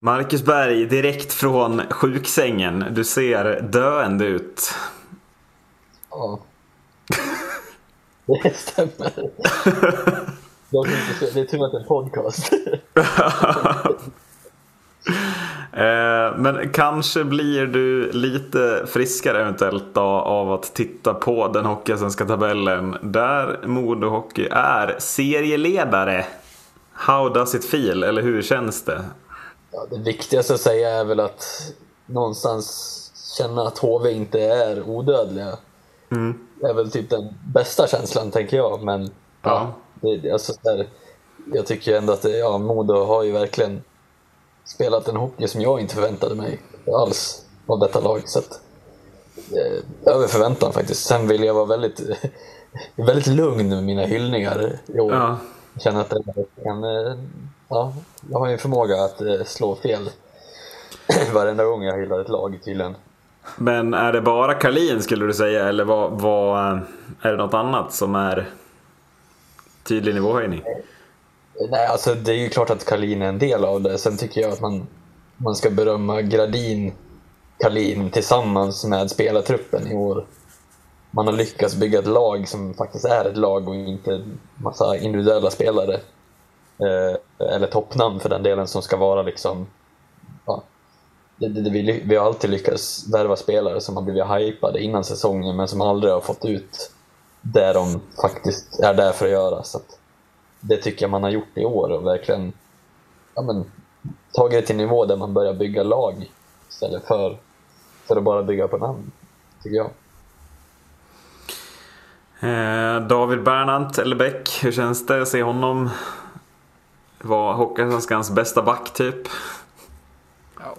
Marcus Berg, direkt från sjuksängen. Du ser döende ut. Ja. Det stämmer. Det är tur att det är en podcast. Eh, men kanske blir du lite friskare eventuellt då, av att titta på den hockeyallsvenska tabellen där Modo Hockey är serieledare. How does it feel? Eller hur känns det? Ja, det viktigaste att säga är väl att någonstans känna att HV inte är odödliga. Mm. Det är väl typ den bästa känslan, tänker jag. Men Ja. det, det, alltså, så här, jag tycker ändå att det, ja, Modo har ju verkligen spelat en hockey som jag inte förväntade mig alls av detta lag. Så att, eh, över förväntan faktiskt. Sen vill jag vara väldigt, väldigt lugn med mina hyllningar i år. Ja. Känner att det kan, eh, ja, jag har ju en förmåga att eh, slå fel varenda gång jag hyllar ett lag tydligen. Men är det bara Kalin skulle du säga eller vad, vad, är det något annat som är tydlig nivåhöjning? Nej, alltså det är ju klart att Kalin är en del av det. Sen tycker jag att man, man ska berömma Gradin, Kalin tillsammans med spelartruppen i år. Man har lyckats bygga ett lag som faktiskt är ett lag och inte massa individuella spelare. Eh, eller toppnamn för den delen som ska vara liksom... Ja, det, det, vi, vi har alltid lyckats värva spelare som har blivit hypade innan säsongen men som aldrig har fått ut det de faktiskt är där för att göra. Så att, det tycker jag man har gjort i år och verkligen ja, men, tagit det till nivå där man börjar bygga lag istället för, för att bara bygga på namn, tycker jag. Eh, David Bernhardt eller Bäck, hur känns det att se honom vara Hockeyallsvenskans bästa back typ? Ja.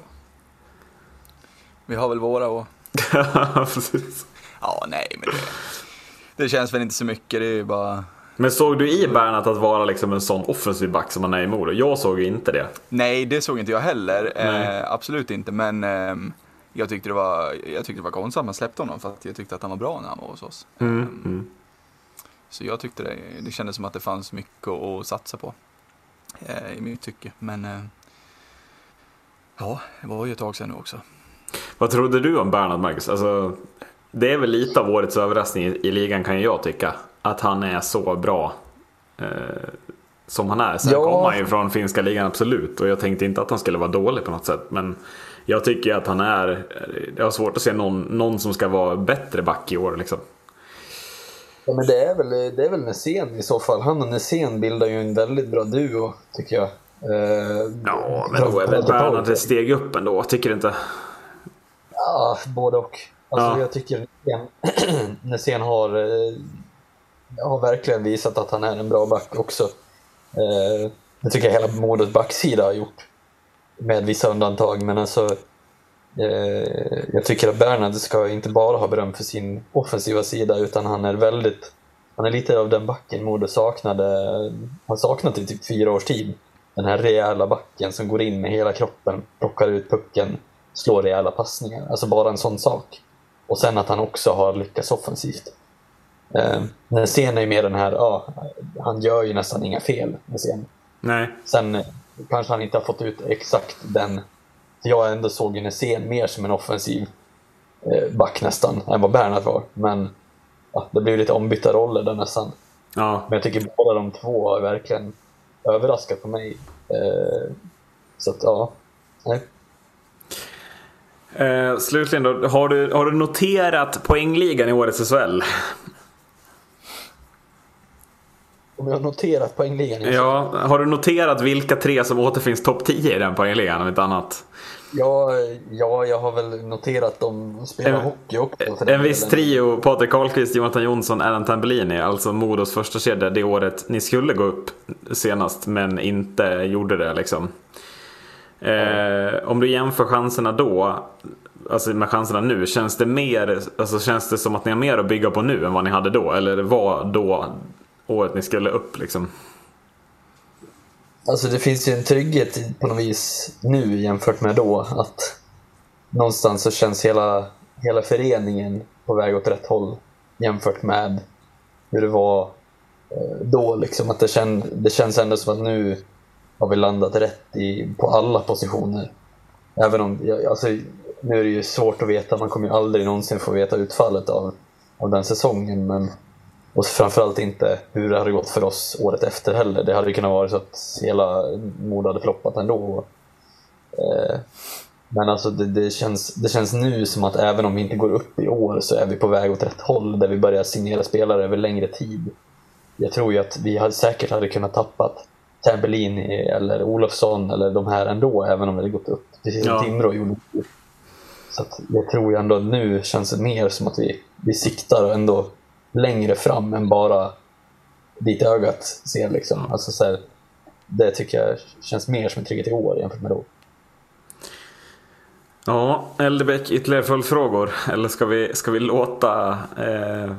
Vi har väl våra och... Precis. Ja, nej men det... Det känns väl inte så mycket, det är ju bara... Men såg du i Bernhardt att vara liksom en sån offensiv back som han är i Modo? Jag såg ju inte det. Nej, det såg inte jag heller. Eh, absolut inte, men ehm, jag tyckte det var, jag tyckte det var konstigt att man släppte honom för att jag tyckte att han var bra när han var hos oss. Mm, Ehm, mm. Så jag tyckte det, det kändes som att det fanns mycket att satsa på. Eh, I mitt tycke, men... Eh, ja, det var ju ett tag sedan nu också. Vad trodde du om Bernhard Marcus? Alltså, det är väl lite av årets överraskning i, ligan kan jag tycka. Att han är så bra eh, som han är. Sen Ja. kom han ju från finska ligan absolut. Och jag tänkte inte att han skulle vara dålig på något sätt. Men jag tycker att han är... Jag har svårt att se någon, någon som ska vara bättre back i år liksom. Ja, men det är väl, det är väl Nässén i så fall. Han och Nässén bildar ju en väldigt bra duo, tycker jag. Eh, Ja, men då är väl Bernhard ett steg upp ändå. Tycker du inte? Ja, både och. Alltså, Ja. Jag tycker Nässén- har, eh, har verkligen visat att han är en bra back också. Eh, det tycker jag hela Modos backsida har gjort. Med vissa undantag, men alltså jag tycker att Bernhard ska inte bara ha beröm för sin offensiva sida utan han är väldigt han är lite av den backen Modo saknade, har saknat i typ fyra års tid. Den här rejäla backen som går in med hela kroppen, plockar ut pucken, slår rejäla passningar. Alltså bara en sån sak. Och sen att han också har lyckats offensivt. Eh, Nässén är ju mer den här, ja, han gör ju nästan inga fel, Nässén. Nej. Sen eh, kanske han inte har fått ut exakt den... Jag ändå såg Nässén mer som en offensiv eh, back nästan, än vad Bernhard var. Men ja, det blev lite ombytta roller där nästan. Ja. Men jag tycker båda de två har verkligen överraskat på mig. Eh, så att, ja. Nej. Eh, slutligen då, har du, har du noterat poängligan i årets SHL? Om jag har noterat poängligan. Ja, har du noterat vilka tre som återfinns topp 10 i den poängligan om inte annat? Ja, ja, jag har väl noterat dem spelar En- hockey också. En viss trio, Patrik Karlqvist, Jonathan Jonsson, Erland Tambellini, alltså Modos första kedja det året ni skulle gå upp senast men inte gjorde det liksom. Eh, om du jämför chanserna då, alltså med chanserna nu, känns det mer, alltså känns det som att ni har mer att bygga på nu än vad ni hade då? Eller var då året ni skulle upp liksom? Alltså det finns ju en trygghet på något vis nu jämfört med då. Att någonstans så känns hela, hela föreningen på väg åt rätt håll jämfört med hur det var eh, då. Liksom. Att det, känd, det känns ändå som att nu, har vi landat rätt i, på alla positioner. Även om, alltså, nu är det ju svårt att veta, man kommer ju aldrig någonsin få veta utfallet av, av den säsongen. Men, och framförallt inte hur det hade gått för oss året efter heller. Det hade ju kunnat vara så att hela Modo hade floppat ändå. Eh, men alltså det, det, känns, det känns nu som att även om vi inte går upp i år så är vi på väg åt rätt håll där vi börjar signera spelare över längre tid. Jag tror ju att vi hade, säkert hade kunnat tappat Tambellini eller Olofsson eller de här ändå även om det hade gått upp. Precis som ja. Timrå gjorde. Så jag tror ju ändå att nu känns det mer som att vi, vi siktar ändå längre fram än bara dit ögat ser. Liksom. Alltså, så här, det tycker jag känns mer som en trygghet i år jämfört med då. Ja, Eldebäck, ytterligare följdfrågor? Eller ska vi, ska vi låta eh,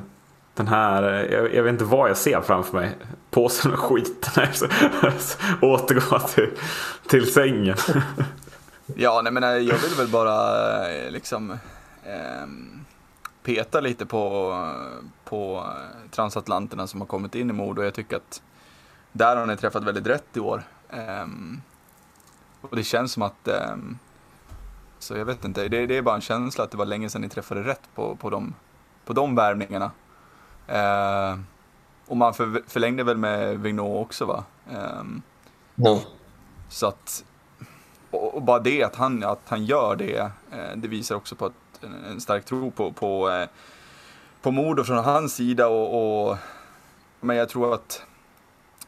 den här, jag, jag, vet inte vad jag ser framför mig, påsen med skit. återgå till, till sängen. ja, nej men eh, jag vill väl bara eh, liksom eh, peta lite på, på transatlanterna som har kommit in i Modo. Jag tycker att där har ni träffat väldigt rätt i år. Eh, och det känns som att ehm, så jag vet inte, det, det, är bara en känsla att det var länge sedan ni träffade rätt på, på, de, på de värvningarna. Eh, och man för, förlängde väl med Vignot också va? No. Så att, och, och, bara det att han, att han gör det, eh, det visar också på att, en, stark tro på, på, eh, på Modo från hans sida och, och men jag tror att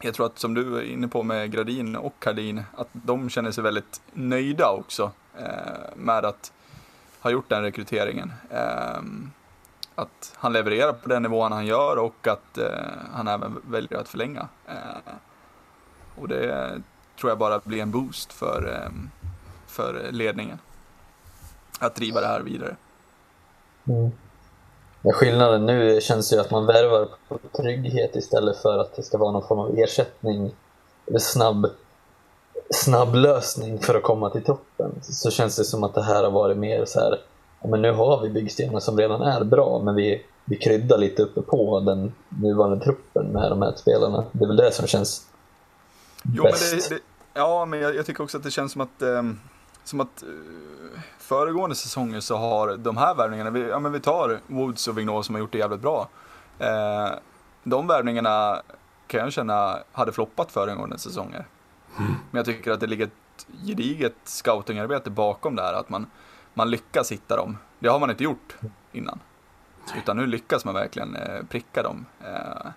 jag tror att som du är inne på med Gradin och Kardin, att de känner sig väldigt nöjda också eh, med att ha gjort den rekryteringen. Eh, att han levererar på den nivån han gör och att eh, han även väljer att förlänga. Eh, och det tror jag bara blir en boost för, eh, för ledningen. Att driva det här vidare. Mm. Ja, skillnaden nu känns ju att man värvar på trygghet istället för att det ska vara någon form av ersättning eller snabb, snabb lösning för att komma till toppen. Så känns det som att det här har varit mer så här, ja, men nu har vi byggstenar som redan är bra men vi, vi kryddar lite uppe på den nuvarande truppen med de här spelarna. Det är väl det som känns jo, bäst. Men det, det, ja, men jag, jag, tycker också att det känns som att, eh, som att eh, föregående säsonger så har de här värvningarna, vi, ja, men vi tar Woods och Vignot som har gjort det jävligt bra. Eh, de värvningarna kan jag känna hade floppat föregående säsonger. Mm. Men jag tycker att det ligger ett gediget scoutingarbete bakom det här, att man, man lyckas hitta dem. Det har man inte gjort innan. Utan nu lyckas man verkligen eh, pricka dem. Eh,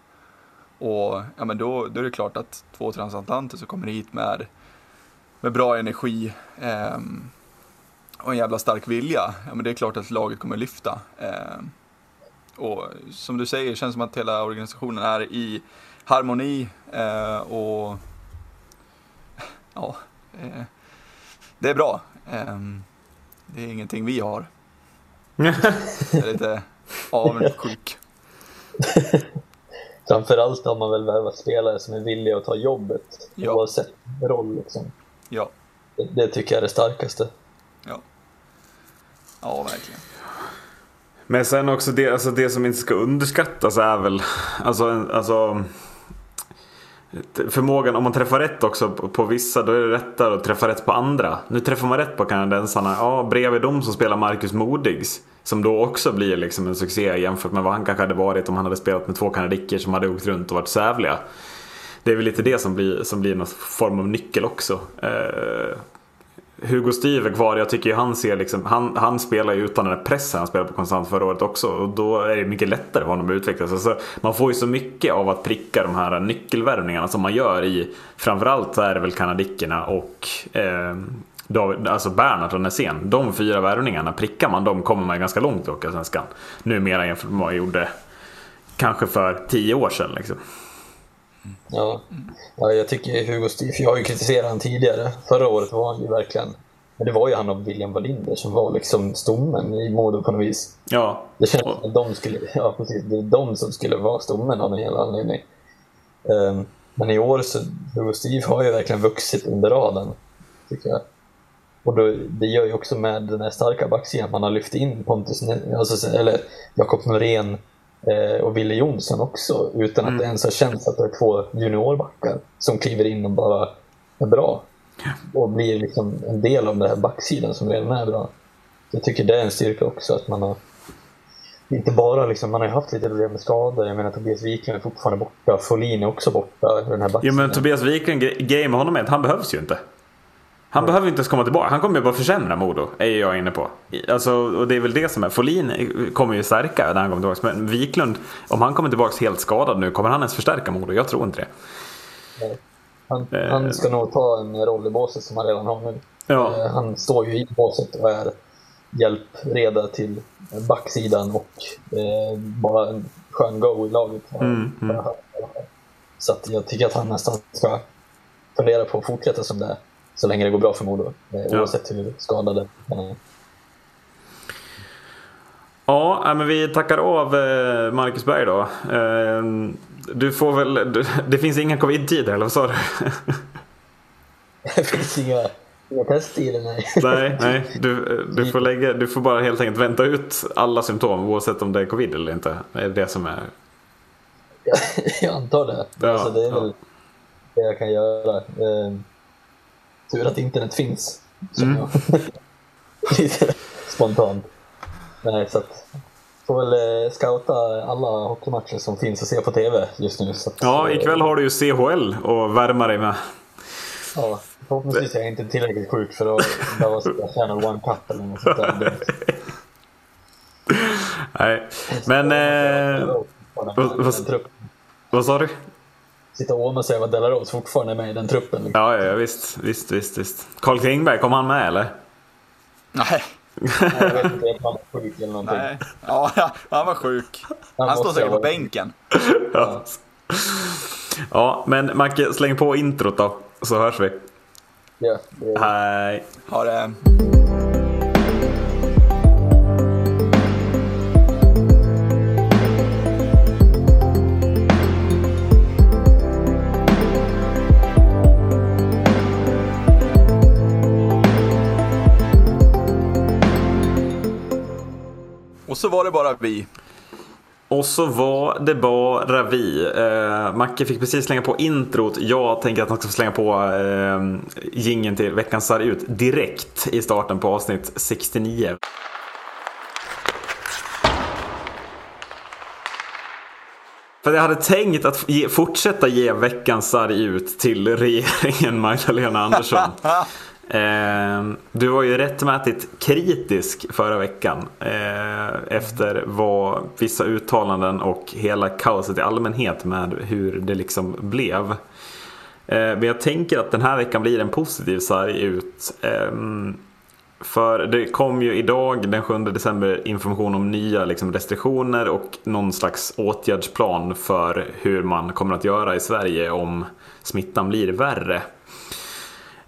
och ja, men då, då är det klart att två transatlanter som kommer hit med, med bra energi eh, och en jävla stark vilja, ja men det är klart att laget kommer lyfta. Eh, och som du säger, det känns som att hela organisationen är i harmoni eh, och ja, eh, det är bra. Eh, det är ingenting vi har. Jag är lite avundsjuk. Framförallt har man väl värvat spelare som är villiga att ta jobbet ja. oavsett roll. Liksom. Ja. Det, det tycker jag är det starkaste. Ja. Ja, verkligen. Men sen också det, alltså det som inte ska underskattas är väl alltså, alltså förmågan, om man träffar rätt också på, vissa, då är det lättare att träffa rätt på andra. Nu träffar man rätt på kanadensarna, ja bredvid dem som spelar Marcus Modigs. Som då också blir liksom en succé jämfört med vad han kanske hade varit om han hade spelat med två kanadicker som hade åkt runt och varit sävliga. Det är väl lite det som blir, som blir någon form av nyckel också. Eh, Hugo Steve kvar. Jag tycker ju han ser liksom, han, han spelar ju utan den där pressen han spelade på konstant förra året också. Och då är det mycket lättare för honom att utvecklas. Alltså, man får ju så mycket av att pricka de här nyckelvärvningarna som man gör i, framförallt så är det väl kanadickerna och eh, David, alltså Bernhard och Nässén. De fyra värvningarna, prickar man dem kommer man ganska långt i Hockeyallsvenskan. Numera jämfört med vad man gjorde kanske för tio år sedan. Liksom. Ja. ja, jag tycker Hugo Stief, jag har ju kritiserat honom tidigare. Förra året var han ju verkligen, men det var ju han och William Wallinder som var liksom stommen i Modo på något vis. Ja. Det kändes som att de skulle, ja precis, det är de som skulle vara stommen av en hel anledning. Um, men i år så, Hugo Stief har ju verkligen vuxit under raden, tycker jag. Och då, det gör ju också med den här starka backsidan att man har lyft in Pontus, alltså, eller Jakob Norén, och Wille Jonsson också utan att mm. det ens har känts att det är två juniorbackar som kliver in och bara är bra och blir liksom en del av den här backsidan som redan är bra. Jag tycker det är en styrka också att man har inte bara liksom, man har ju haft lite problem med skador. Jag menar Tobias Wiklund är fortfarande borta. Folin är också borta. Den här ja men Tobias Wiklund, grejen med honom är att han behövs ju inte. Han behöver inte ens komma tillbaka. Han kommer ju bara försämra Modo. Är jag inne på. Alltså, och det är väl det som är. Folin kommer ju stärka när han kommer tillbaka. Men Wiklund, om han kommer tillbaka helt skadad nu, kommer han ens förstärka Modo? Jag tror inte det. Han, eh. han ska nog ta en roll i båset som han redan har nu. Ja. Eh, han står ju i båset och är hjälpreda till backsidan och eh, bara en skön go i laget. Mm, mm. Så att jag tycker att han nästan ska fundera på att fortsätta som det är så länge det går bra för Modo, eh, ja. oavsett hur skadade han är. Ja, men vi tackar av eh, Marcus Berg då. Ehm, du får väl, det finns inga covid-tider eller vad sa du? det finns inga Inga testtider, nej. Nej, nej. Du, du, får lägga, du får bara helt enkelt vänta ut alla symptom oavsett om det är covid eller inte. Det är det som är... Jag, jag antar det. Ja, alltså, det är ja. väl det jag kan göra. Eh, tur att internet finns. Mm. Lite spontant. Nej, så att får väl eh, scouta alla hockeymatcher som finns att se på TV just nu. Så att, ja, ikväll har du ju CHL att värma dig med. Ja, Förhoppningsvis är jag inte tillräckligt sjuk för att behöva spela Channel One Cup eller något sånt där. Nej, men... Eh, vad, vad sa du? Sitta och åma sig över Delaros fortfarande är med i den truppen. Liksom. Ja, ja, visst, visst, visst, visst. Carl Klingberg, kom han med eller? Nej. Nej, jag vet inte, han var sjuk eller någonting. Nej. Ja, han var sjuk. Han, han står säkert på bänken. ja. ja, men Macke, släng på introt då, så hörs vi. Ja, det Hej. Ha det. Så var det bara vi. Och så var det bara vi. Eh, Macke fick precis slänga på introt. Jag tänker att han ska slänga på eh, gingen till veckans sarg ut direkt i starten på avsnitt 69. För jag hade tänkt att ge, fortsätta ge veckans sarg ut till regeringen Magdalena Andersson. Eh, du var ju rättmätigt kritisk förra veckan eh, efter vad vissa uttalanden och hela kaoset i allmänhet med hur det liksom blev. Eh, men jag tänker att den här veckan blir en positiv sarg ut. Ehm, för det kom ju idag den 7 december information om nya liksom, restriktioner och någon slags åtgärdsplan för hur man kommer att göra i Sverige om smittan blir värre.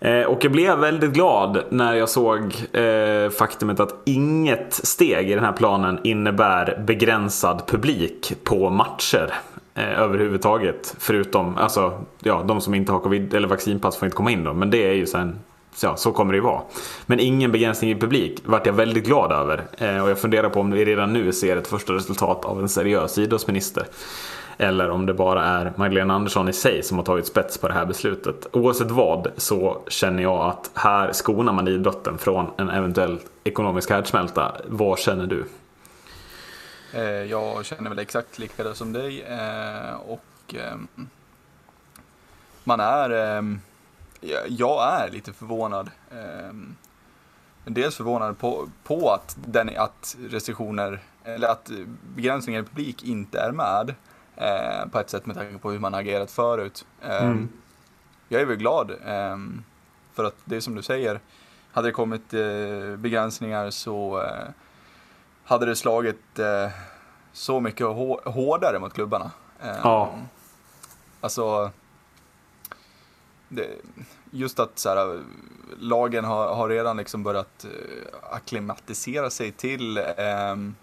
Eh, och jag blev väldigt glad när jag såg eh, faktumet att inget steg i den här planen innebär begränsad publik på matcher eh, överhuvudtaget. Förutom alltså, ja, de som inte har covid eller vaccinpass får inte komma in då. Men det är ju sen Ja, så kommer det ju vara. Men ingen begränsning i publik vart jag väldigt glad över. Eh, och jag funderar på om vi redan nu ser ett första resultat av en seriös idrottsminister. Eller om det bara är Magdalena Andersson i sig som har tagit spets på det här beslutet. Oavsett vad så känner jag att här skonar man idrotten från en eventuell ekonomisk härdsmälta. Vad känner du? Eh, jag känner väl exakt likadant som dig. Eh, och ehm, man är... Ehm, jag är lite förvånad. Ehm, dels förvånad på, på att, den, att restriktioner, eller att begränsningar i publik inte är med. Eh, på ett sätt med tanke på hur man agerat förut. Eh, mm. Jag är väl glad eh, för att det är som du säger, hade det kommit eh, begränsningar så eh, hade det slagit eh, så mycket hårdare mot klubbarna. ja. Alltså, det, just att så här, lagen har, har redan liksom börjat akklimatisera sig till um,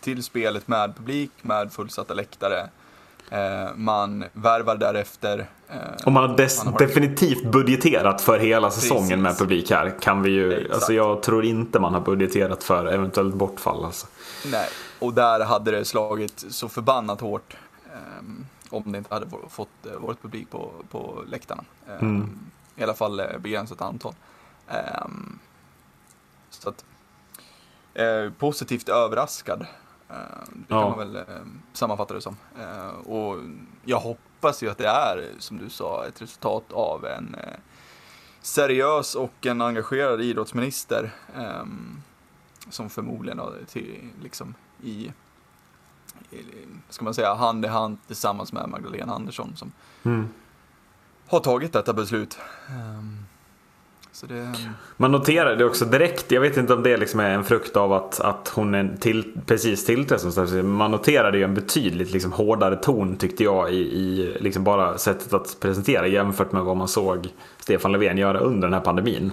till spelet med publik, med fullsatta läktare. Eh, man värvar därefter. Eh, och man har, des- man har definitivt budgeterat för hela säsongen Precis. med publik här. Kan vi ju, alltså jag tror inte man har budgeterat för eventuellt bortfall. Alltså. Nej, och där hade det slagit så förbannat hårt. Eh, om det inte hade fått, varit publik på, på läktarna. Mm. i alla fall begränsat antal. Så att, positivt överraskad. Eh, det kan Ja. man väl eh, sammanfatta det som. Eh, och jag hoppas ju att det är, som du sa, ett resultat av en eh, seriös och en engagerad idrottsminister. ehm, som förmodligen till, liksom i, i, ska man säga, hand i hand tillsammans med Magdalena Andersson som Mm. har tagit detta beslut. Så det, Man noterar det också direkt, jag vet inte om det liksom är en frukt av att, att hon är till, precis tillträdd som statsminister. Man noterade ju en betydligt liksom hårdare ton tyckte jag i, i liksom bara sättet att presentera jämfört med vad man såg Stefan Löfven göra under den här pandemin.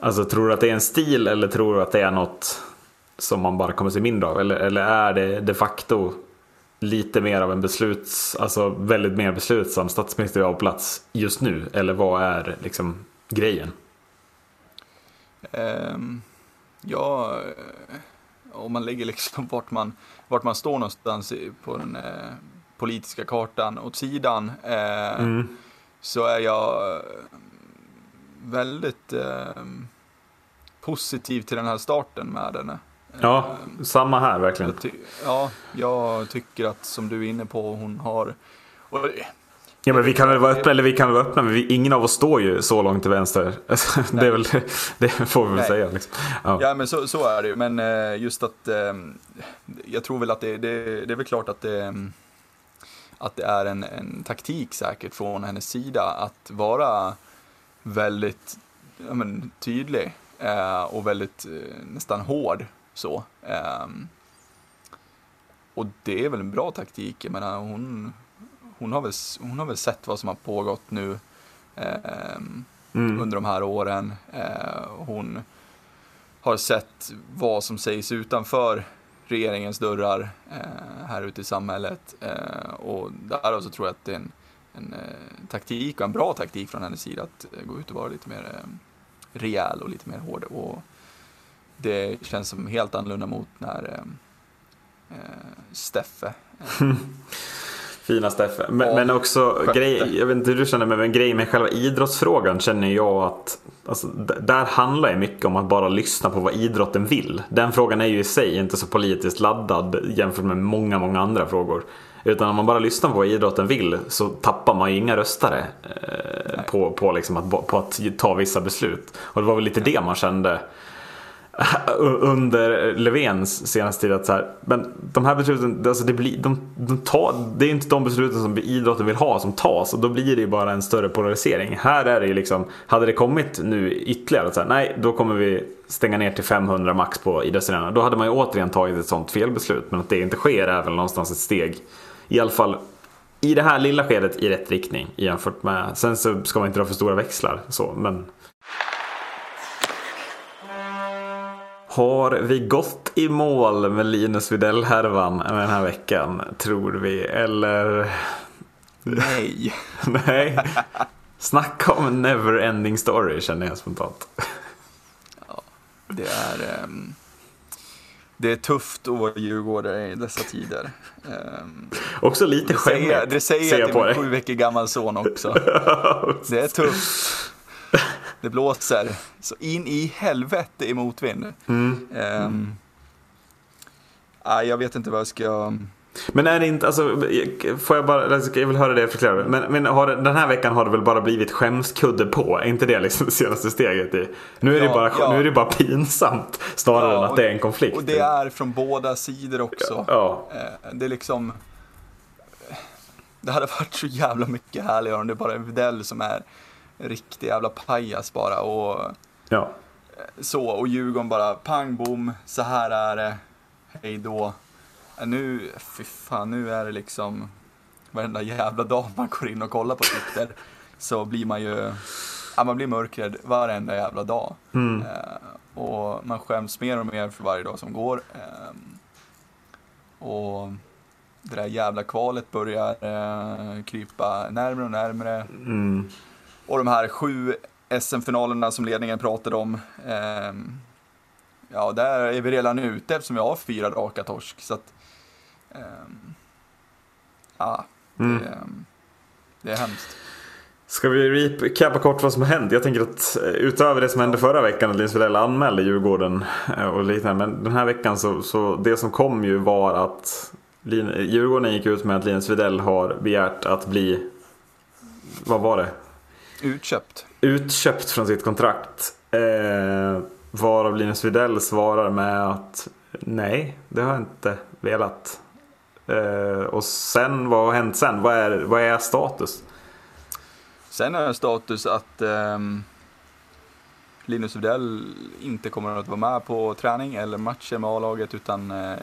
Alltså tror du att det är en stil eller tror du att det är något som man bara kommer se mindre av? Eller, eller är det de facto lite mer av en besluts, alltså väldigt mer beslutsam statsminister vi har på plats just nu? Eller vad är liksom grejen? Ehm, ja, eh, om man lägger liksom vart man, vart man står någonstans på den eh, politiska kartan åt sidan eh, Mm. så är jag eh, väldigt eh, positiv till den här starten med henne. Ja, Ehm, samma här verkligen. jag ja, jag tycker att som du är inne på, hon har och, Ja, men vi kan väl vara öppna, eller vi kan vara öppna, men vi, ingen av oss står ju så långt till vänster. det, är väl, det får vi väl Nej. säga. Liksom. Ja. Ja, men så, så är det ju. Men eh, just att eh, jag tror väl att det, det, det är väl klart att det, att det är en, en taktik säkert från hennes sida att vara väldigt ja, men, tydlig eh, och väldigt nästan hård så. Och det är väl en bra taktik. Jag menar, hon, hon, har väl, hon har väl sett vad som har pågått nu ehm, Mm. under de här åren. Eh, hon har sett vad som sägs utanför regeringens dörrar eh, här ute i samhället. Eh, och därav så tror jag att det är en, en eh, taktik och en bra taktik från hennes sida att eh, gå ut och vara lite mer eh, rejäl och lite mer hård. Och det känns som helt annorlunda mot när eh, eh, Steffe eh, Fina Steffe. Men, men också grej, jag vet inte hur du känner, men en grej med själva idrottsfrågan känner jag att alltså, där handlar det mycket om att bara lyssna på vad idrotten vill. Den frågan är ju i sig inte så politiskt laddad jämfört med många, många andra frågor. Utan om man bara lyssnar på vad idrotten vill så tappar man ju inga röstare eh, på, på, liksom att, på att ta vissa beslut. Och det var väl lite det man kände under Löfvens senaste tid att så här, men de här besluten, alltså det, blir, de, de tar, det är inte de besluten som idrotten vill ha som tas och då blir det ju bara en större polarisering. Här är det ju liksom, hade det kommit nu ytterligare så här, nej då kommer vi stänga ner till 500 max på idrottsarenorna Då hade man ju återigen tagit ett sånt felbeslut men att det inte sker är väl någonstans ett steg i alla fall i det här lilla skedet i rätt riktning jämfört med, sen så ska man inte dra för stora växlar så men har vi gått i mål med Linus Widell-härvan den här veckan, tror vi? Eller? Nej. Nej. Snacka om en never-ending story känner jag spontant. Det är, ehm, det är tufft att vara djurgårdare i dessa tider. Ehm, Också lite det säger, skämmigt. det säger ser jag jag till på min dig. sju veckor gammal son också. Det är tufft. Det blåser så in i helvete i motvind. Mm. Nej, jag vet inte vad jag ska... Men är det inte, alltså, får jag bara, alltså, jag vill höra det förklara. Men, men har, det- den här veckan har det väl bara blivit skämskudde på? Är inte det liksom det senaste steget? I? Nu, är det Ja, bara, ja. nu är det bara pinsamt snarare Ja, än att det är en konflikt. Och det är från båda sidor också. Ja. Eh, Det är liksom... Det hade varit så jävla mycket härligare om det bara är Widell som är riktig jävla pajas bara. Och ja. så, och Djurgården bara pang bom, så här är det, hej då. Eh, Nu, fy fan, nu är det liksom varenda jävla dag man går in och kollar på Twitter så blir man ju, ja man blir mörkrädd varenda jävla dag. Mm. Eh, och man skäms mer och mer för varje dag som går. Ehm, och det där jävla kvalet börjar eh, krypa närmare och närmare. Mm. Och de här sju SM-finalerna som ledningen pratade om. ehm, ja, där är vi redan ute eftersom vi har fyra raka torsk. Så att, ehm, ja, Mm. det, det är hemskt. Ska vi recapa kort vad som har hänt? Jag tänker att eh, utöver det som hände förra veckan att Linus Widell anmälde Djurgården eh, och liknande. Men den här veckan så, så det som kom ju var att Djurgården gick ut med att Linus Widell har begärt att bli, vad var det? Utköpt. Utköpt från sitt kontrakt. Eh, varav Linus Widell svarar med att nej, det har jag inte velat. Eh, och sen, vad har hänt sen? Vad är, vad är status? Sen är status att um, Linus Widell inte kommer att vara med på träning eller matcher med A-laget utan uh,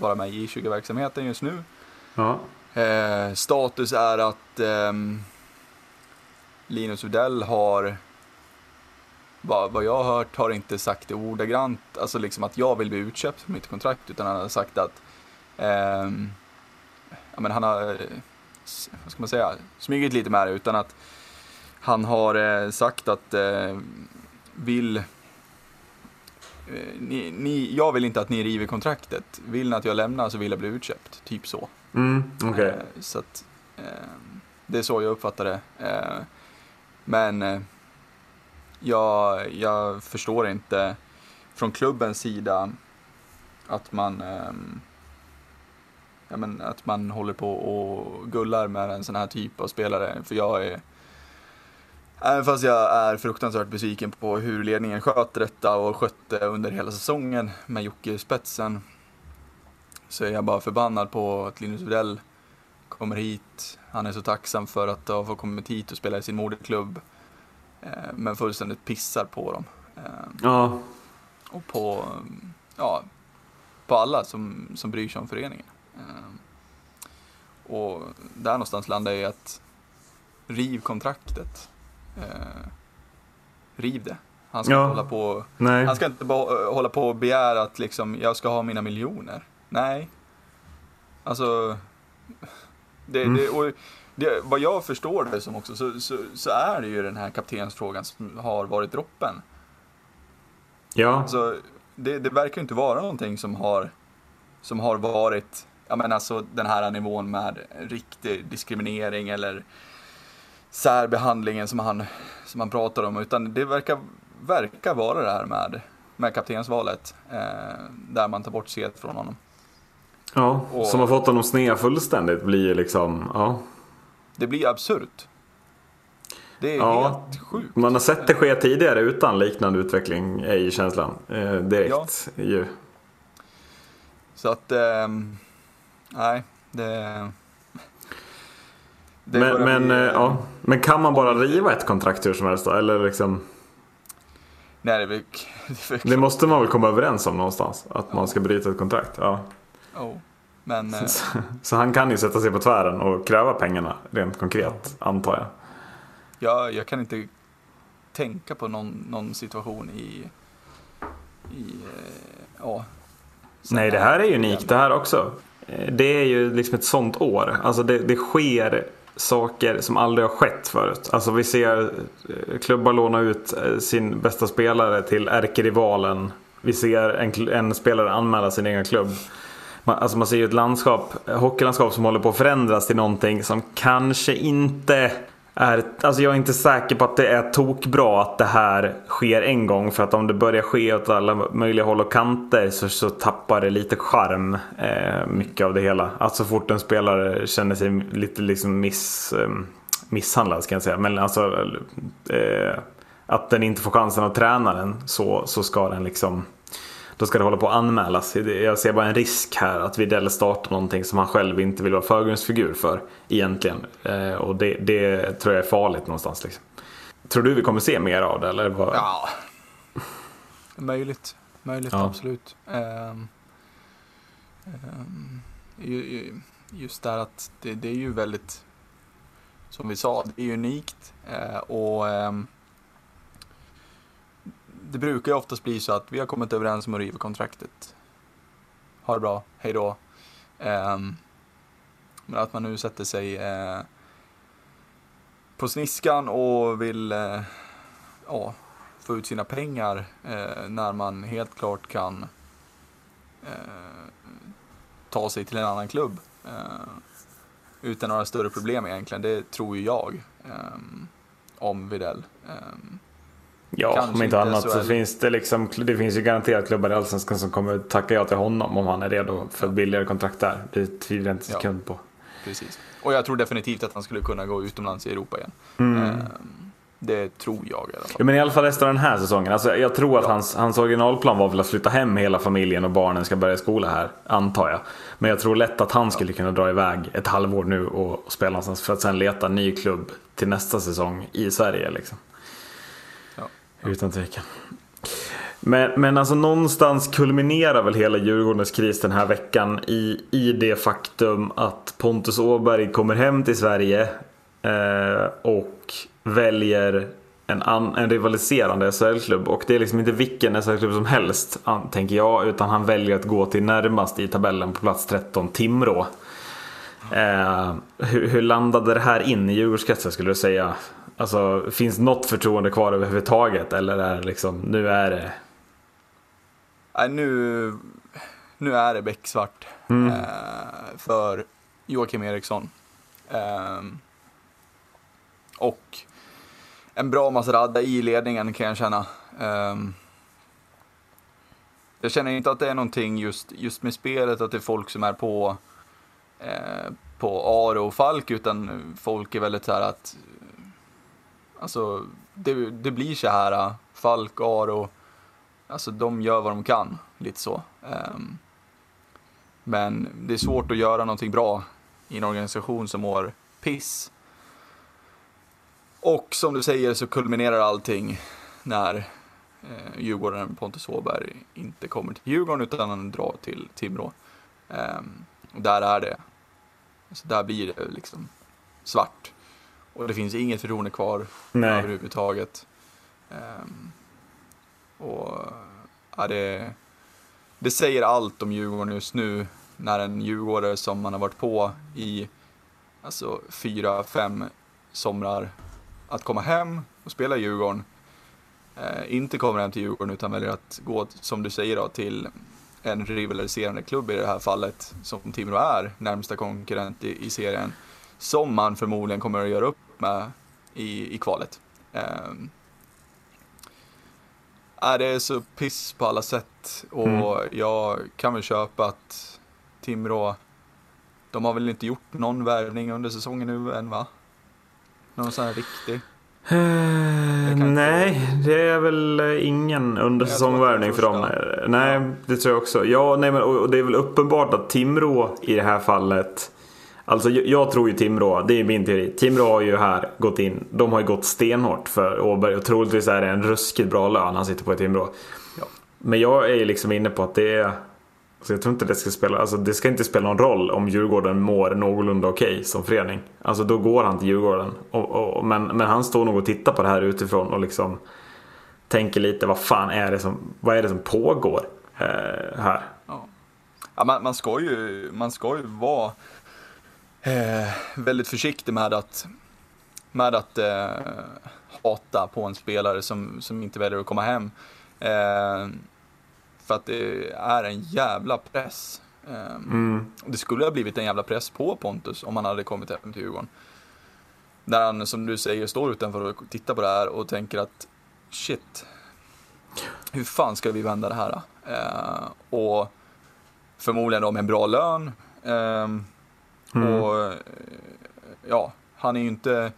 vara med i I20-verksamheten just nu. Ja. Uh, status är att um, Linus Widell har, vad, vad jag har hört, har inte sagt det ordagrant, alltså liksom att jag vill bli utköpt från mitt kontrakt, utan han har sagt att um, ja, men han har, vad ska man säga, smugit lite med det utan att han har eh, sagt att eh, vill eh, ni, ni, jag vill inte att ni river kontraktet. Vill ni att jag lämnar så vill jag bli utköpt. Typ så. Mm, okay. Eh, så att, eh, det är så jag uppfattar det. Eh, men jag, jag förstår inte från klubbens sida att man ehm, ja, men att man håller på och gullar med en sån här typ av spelare. För jag är Även fast jag är fruktansvärt besviken på hur ledningen sköter detta och skötte under hela säsongen med Jocke i spetsen. Så är jag bara förbannad på att Linus Widell kommer hit. Han är så tacksam för att ha fått kommit hit och spela i sin moderklubb. Eh, men fullständigt pissar på dem. Eh, ja. Och på, ja, på alla som, som bryr sig om föreningen. Eh, och där någonstans landar jag i att riv kontraktet eh, riv det. Han ska, ja. inte hålla på, Nej. han ska inte hålla på och begära att liksom, jag ska ha mina miljoner. Nej. Alltså, det, mm. det, och det, vad jag förstår det som också så, så, så, är det ju den här kaptensfrågan som har varit droppen. Ja. Alltså, det, det verkar inte vara någonting som har, som har varit, ja men alltså den här nivån med riktig diskriminering eller särbehandlingen som han, som han pratar om, utan det verkar, verkar vara det här med, med kaptensvalet, eh, där man tar bort set från honom. Ja, och, som har fått honom sned fullständigt blir liksom, ja. Det blir absurt. Det är ja, helt sjukt. Man har sett det ske tidigare utan liknande utveckling, är ju känslan. Eh, direkt ja. ju. Så att, eh, nej, det... Men, men, bli, äh, ja. men kan man bara riva ett kontrakt hur som helst då? Eller liksom... Nej, det, är väl, det, är det måste man väl komma överens om någonstans? Att ja. man ska bryta ett kontrakt? Ja. Oh. Men, så, så, så, han kan ju sätta sig på tvären och kräva pengarna rent konkret, antar jag. Ja, jag kan inte tänka på någon, någon situation i... i eh, ja, Nej, det här är ju unikt det här också. Eh, det är ju liksom ett sånt år. Alltså det, det sker saker som aldrig har skett förut. Alltså vi ser eh, klubbar låna ut eh, sin bästa spelare till ärkerivalen. Vi ser en, en spelare anmäla sin egen klubb. Man, alltså man ser ju ett landskap, eh, hockeylandskap som håller på att förändras till någonting som kanske inte är, alltså jag är inte säker på att det är tokbra att det här sker en gång. För att om det börjar ske åt alla möjliga håll och kanter så, så tappar det lite charm. Eh, mycket av det hela. Att så fort en spelare känner sig lite liksom miss, eh, misshandlad ska jag säga. Men alltså eh, att den inte får chansen att träna den så, så ska den liksom då ska det hålla på att anmälas. Jag ser bara en risk här att Widell startar någonting som han själv inte vill vara förgrundsfigur för egentligen. Eh, och det, det, tror jag är farligt någonstans. Liksom. Tror du vi kommer se mer av det? Eller? Ja, möjligt. Möjligt, ja. absolut. Um, um, just där att det, det, är ju väldigt, som vi sa, det är unikt. Uh, och um, det brukar ju oftast bli så att vi har kommit överens om att riva kontraktet. Ha det bra, hej då. Um, men att man nu sätter sig uh, på sniskan och vill uh, uh, få ut sina pengar uh, när man helt klart kan ta sig till en annan klubb. utan några större problem egentligen, det tror ju jag. Um, om Videll. Ehm, Ja, Kanske om inte annat så finns det liksom, det finns ju garanterat klubbar i Allsvenskan som kommer tacka ja till honom om han är redo för billigare kontrakt där. Det tvivlar jag inte en sekund på. Precis. Och jag tror definitivt att han skulle kunna gå utomlands i Europa igen. Mm. Ehm, det tror jag i alla fall. Ja, men i alla fall efter den här säsongen. Alltså, jag tror att ja. hans, hans originalplan var väl att flytta hem hela familjen och barnen ska börja skola här, antar jag. Men jag tror lätt att han skulle kunna dra iväg ett halvår nu och, och spela någonstans för att sen leta ny klubb till nästa säsong i Sverige. Liksom. Utan tvekan. Men, men alltså någonstans kulminerar väl hela Djurgårdens kris den här veckan i, i det faktum att Pontus Åberg kommer hem till Sverige eh, och väljer en, an, en rivaliserande SHL-klubb. Och det är liksom inte vilken SHL-klubb som helst, tänker jag, utan han väljer att gå till närmast i tabellen på plats 13, Timrå. Eh, hur, hur landade det här in i Djurgårdskretsen skulle du säga? Alltså, finns något förtroende kvar överhuvudtaget? Eller är det liksom, nu är det... Nej, nu, nu är det becksvart mm. eh, för Joakim Eriksson. Eh, och en bra Masradda i ledningen kan jag känna. Eh, jag känner inte att det är någonting just, just med spelet, att det är folk som är på, eh, på Aro och Falk, utan folk är väldigt så här att Alltså, det, det blir så här, äh, Falk, Aro, alltså de gör vad de kan, lite så. Um, men det är svårt att göra någonting bra i en organisation som mår piss. Och som du säger så kulminerar allting när eh, Djurgården Pontus Åberg inte kommer till Djurgården utan han drar till Timrå. Um, och där är det, alltså där blir det liksom svart. Och det finns inget förtroende kvar Nej. överhuvudtaget. Um, och ja, det, det säger allt om Djurgården just nu när en djurgårdare som man har varit på i alltså fyra, fem somrar att komma hem och spela i Djurgården eh, inte kommer hem till Djurgården utan väljer att gå, som du säger då, till en rivaliserande klubb i det här fallet som Timrå är, närmsta konkurrent i, i serien som man förmodligen kommer att göra upp med i, i kvalet. Är det är så piss på alla sätt och mm. jag kan väl köpa att Timrå, de har väl inte gjort någon värvning under säsongen nu än va? Någon sån här riktig? Uh, nej, det är väl ingen undersäsongvärvning för dem. Nej, ja. det tror jag också. Ja, nej, men, och det är väl uppenbart att Timrå i det här fallet Alltså jag tror ju Timrå, det är min teori. Timrå har ju här gått in, de har ju gått stenhårt för Åberg och troligtvis är det en ruskigt bra lön han sitter på i Timrå. Ja. Men jag är ju liksom inne på att det är så jag tror inte det ska spela, alltså det ska inte spela någon roll om Djurgården mår någorlunda okej okay som förening. Alltså då går han till Djurgården. Och, och, men, men han står nog och tittar på det här utifrån och liksom tänker lite vad fan är det som, vad är det som pågår eh, här? Ja. ja man, man, ska ju, man ska ju vara eh, väldigt försiktig med att, med att eh, hata på en spelare som, som inte väljer att komma hem. Eh, för att det är en jävla press. Eh, mm. Det skulle ha blivit en jävla press på Pontus om han hade kommit hem till Djurgården. När han, som du säger, står utanför och tittar på det här och tänker att shit, hur fan ska vi vända det här? Eh, och förmodligen då med en bra lön. Eh, Mm. Och ja, han är ju inte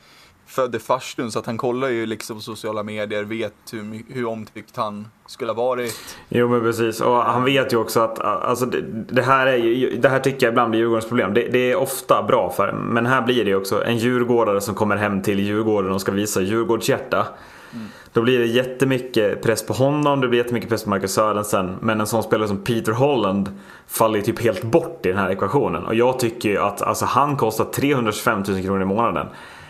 född i farstun så att han kollar ju liksom på sociala medier, vet hur, hur omtyckt han skulle ha varit. Jo men precis och han vet ju också att alltså, det, det här, är ju, det här tycker jag ibland blir Djurgårdens problem. Det, det, är ofta bra för men här blir det ju också en djurgårdare som kommer hem till Djurgården och ska visa Djurgårdshjärta. Då blir det jättemycket press på honom, det blir jättemycket press på Marcus Sörensen. Men en sån spelare som Peter Holland faller ju typ helt bort i den här ekvationen. Och jag tycker ju att alltså, han kostar 325 000 kronor i månaden.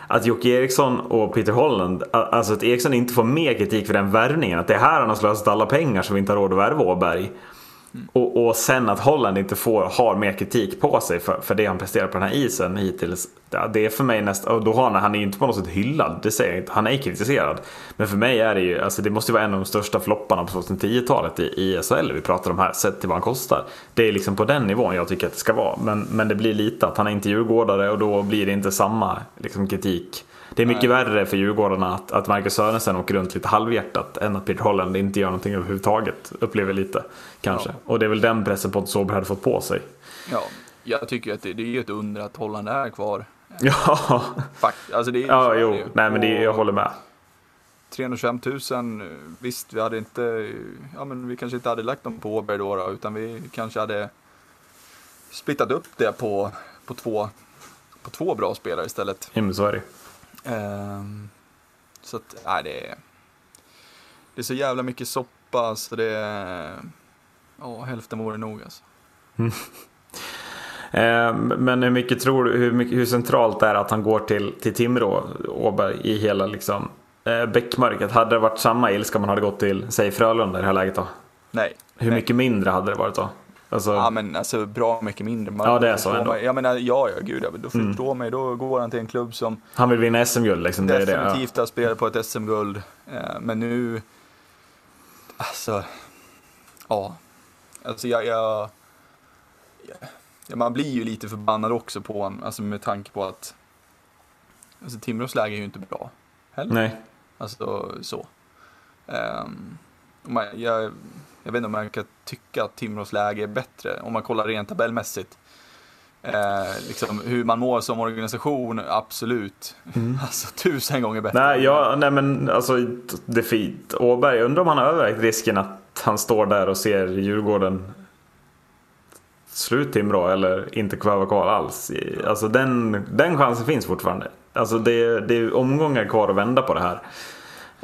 Att Jocke Eriksson och Peter Holland, alltså att Eriksson inte får mer kritik för den värvningen. Att det är här han har slösat alla pengar som vi inte har råd att värva Åberg. Och, och sen att Holland inte får, har mer kritik på sig för, för det han presterar på den här isen hittills. Det är för mig nästan, och då har han, han är ju inte på något sätt hyllad, det säger jag inte. Han är kritiserad. Men för mig är det ju, alltså det måste vara en av de största flopparna på 2010-talet i, i SHL vi pratar om här, sett till vad han kostar. Det är liksom på den nivån jag tycker att det ska vara. Men, men det blir lite att han är inte djurgårdare och då blir det inte samma liksom, kritik det är mycket Nej. värre för Djurgårdarna att, att Marcus Sörensen åker runt lite halvhjärtat än att Peter Holland inte gör någonting överhuvudtaget. Upplever lite kanske. Ja. Och det är väl den pressen Pontus Åberg hade fått på sig. Ja, jag tycker att det, det är ett under att Holland är kvar. Ja, Fakt, alltså det är, ja jo, nej men det, jag håller med. 325 000, visst vi hade inte, ja men vi kanske inte hade lagt dem på Åberg då, då utan vi kanske hade splittat upp det på, på, två, på två bra spelare istället. Ja men så är det. Um, så att, nej det är, det är så jävla mycket soppa så det är, ja hälften vore nog alltså. Mm. Men hur mycket tror du, hur, mycket, hur centralt är det att han går till, till Timrå, Åberg, i hela liksom eh, bäckmörkret? Hade det varit samma ilska om man hade gått till, säg Frölunda i det här läget då? Nej. Hur nej. mycket mindre hade det varit då? Alltså... Ja men alltså bra mycket mindre. Man ja det är så ändå. Jag menar, ja ja gud, då förstår mm. mig. Då går han till en klubb som Han vill vinna SM-guld liksom. Det definitivt det, ja. har spelat på ett SM-guld. Eh, men nu, alltså, ja. Alltså jag, jag, ja, man blir ju lite förbannad också på honom, alltså med tanke på att Alltså Timrås läge är ju inte bra heller. Nej. Alltså så. Um, jag, jag vet inte om man kan tycka att Timrås läge är bättre om man kollar rent tabellmässigt. Eh, liksom, hur man mår som organisation, absolut. Mm. Alltså tusen gånger bättre. Nej, ja, nej men alltså det är fint. Åberg, undrar om han har övervägt risken att han står där och ser Djurgården slut Timrå eller inte kväva kvar alls. Alltså den, den chansen finns fortfarande. Alltså det, det är omgångar kvar att vända på det här.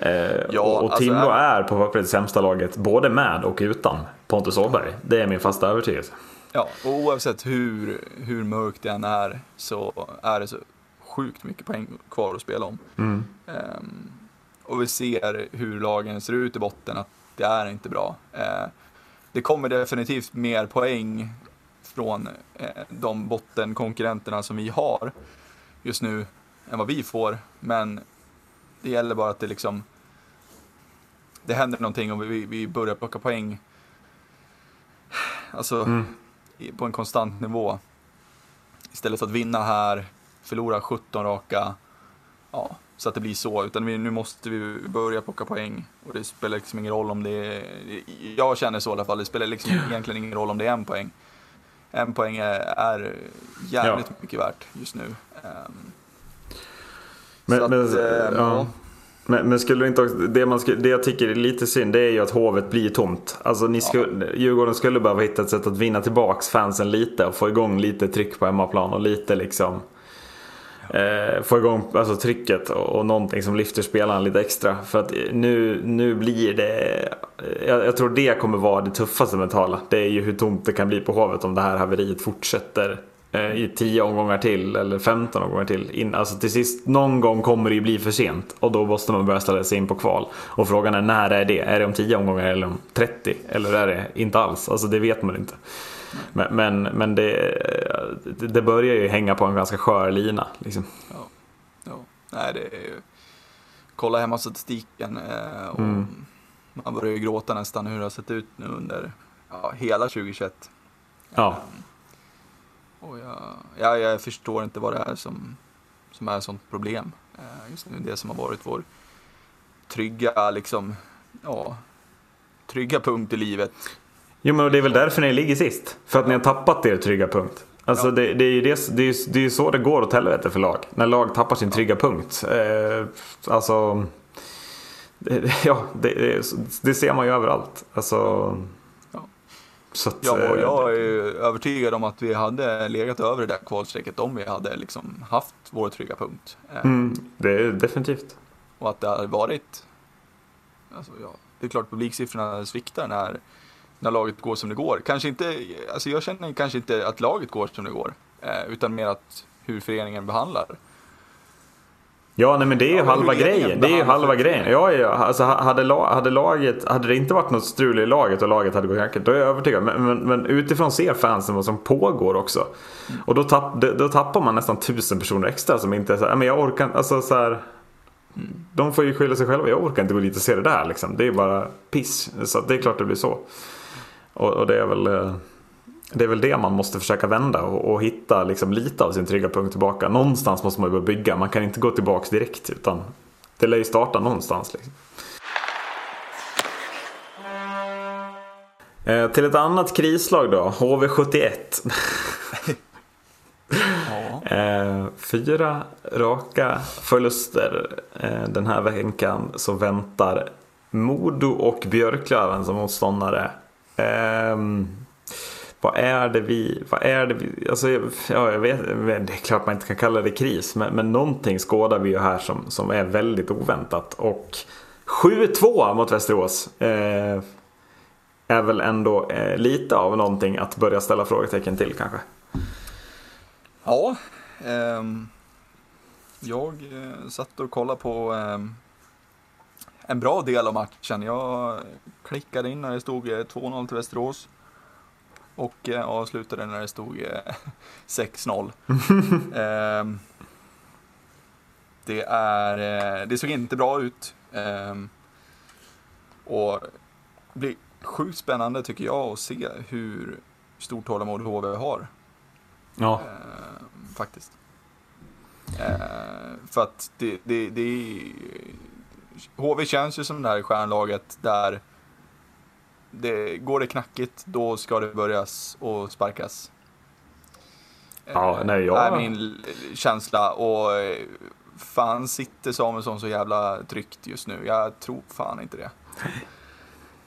Eh, ja, och, och Timrå alltså, är på pappret sämsta laget både med och utan Pontus Åberg. Det är min fasta övertygelse. Ja, och oavsett hur, hur mörkt det än är så är det så sjukt mycket poäng kvar att spela om. Mm. Um, och vi ser hur lagen ser ut i botten, att det är inte bra. Uh, det kommer definitivt mer poäng från uh, de bottenkonkurrenterna som vi har just nu än vad vi får, men det gäller bara att det liksom det händer någonting och vi, vi börjar plocka poäng alltså mm. på en konstant nivå. Istället för att vinna här, förlora 17 raka, ja, så att det blir så. Utan vi, nu måste vi börja plocka poäng. Och det spelar liksom ingen roll om det är, jag känner så i alla fall, det spelar liksom egentligen ingen roll om det är en poäng. En poäng är, är jävligt ja. mycket värt just nu. Um, men, att, men, äh, ja. Men, men, skulle inte också, det, man skulle, det jag tycker är lite synd det är ju att Hovet blir tomt. Alltså ni skulle, ja. Djurgården skulle behöva hitta ett sätt att vinna tillbaks fansen lite och få igång lite tryck på hemmaplan och lite liksom eh, få igång alltså, trycket och, och någonting som lyfter spelarna lite extra. För att nu, nu blir det, jag, jag, tror det kommer vara det tuffaste mentala. Det är ju hur tomt det kan bli på Hovet om det här haveriet fortsätter Eh, i 10 omgångar till eller 15 omgångar till. In, alltså till sist, någon gång kommer det ju bli för sent och då måste man börja ställa sig in på kval. Och frågan är när är det? Är det om 10 omgångar eller om 30? Eller är det inte alls? Alltså det vet man inte. Men, men, men det, det börjar ju hänga på en ganska skör lina. Liksom. Ja. ja. Nej, det är ju... Kolla hemma statistiken eh, och mm. man börjar ju gråta nästan hur det har sett ut nu under ja, hela 2021. Ja. Um, och jag, jag, jag förstår inte vad det är som, som är sånt problem eh, just nu. Det som har varit vår trygga, liksom, ja, trygga punkt i livet. Jo men det är väl därför ni ligger sist. För att ni har tappat er trygga punkt. Alltså ja. det, det, är ju det, det, är, det är så det går åt helvete för lag. När lag tappar sin trygga punkt. Eh, alltså, ja, det, det, ser man ju överallt. Alltså, att, ja, och eh, jag är övertygad om att vi hade legat över det där kvalstrecket om vi hade liksom haft vår trygga punkt. Eh, mm, det är definitivt. Och att det hade varit, alltså, ja, det är klart publiksiffrorna sviktar när, när laget går som det går. Kanske inte, alltså jag känner kanske inte att laget går som det går, eh, utan mer att hur föreningen behandlar Ja, nej, men det är ju ja, halva grejen. Det är ju halva grejen. Ja, ja. Alltså, hade, hade, laget, hade det inte varit något strul i laget och laget hade gått jacket, då är jag övertygad. Men, men, men, utifrån ser fansen vad som pågår också. Mm. Och då, tapp, då, tappar man nästan tusen personer extra som inte är så här, men jag orkar alltså så här, mm. De får ju skylla sig själva. Jag orkar inte gå dit och se det där liksom. Det är bara piss. Så det är klart det blir så. Och, och det är väl... Det är väl det man måste försöka vända och, och hitta liksom lite av sin trygga punkt tillbaka. Någonstans måste man ju börja bygga. Man kan inte gå tillbaka direkt utan det lär ju starta någonstans. Liksom. Eh, till ett annat krislag då, HV71. Ja. Eh, fyra raka förluster eh, den här veckan så väntar Modo och Björklöven som motståndare. Vad är det vi, vad är det vi, alltså ja, jag vet, det är klart man inte kan kalla det kris, men, men någonting skådar vi ju här som, som är väldigt oväntat. Och 7-2 mot Västerås eh, är väl ändå eh, lite av någonting att börja ställa frågetecken till kanske. Ja, ehm, eh, jag satt och kollade på ehm, en bra del av matchen. Jag klickade in när det stod eh, 2-0 till Västerås och eh, avslutade när det stod eh, 6-0. Ehm, det, är, eh, det såg inte bra ut. Ehm, och det blir sjukt spännande tycker jag att se hur stort tålamod HV har. Ja, Eh, faktiskt. Eh, för att det, det, det HV känns ju som det här stjärnlaget där det, går det knackigt då ska det börjas och sparkas. Eh, Ja, nej, jag- är min känsla och eh, fan sitter Samuelsson så jävla tryggt just nu. Jag tror fan inte det.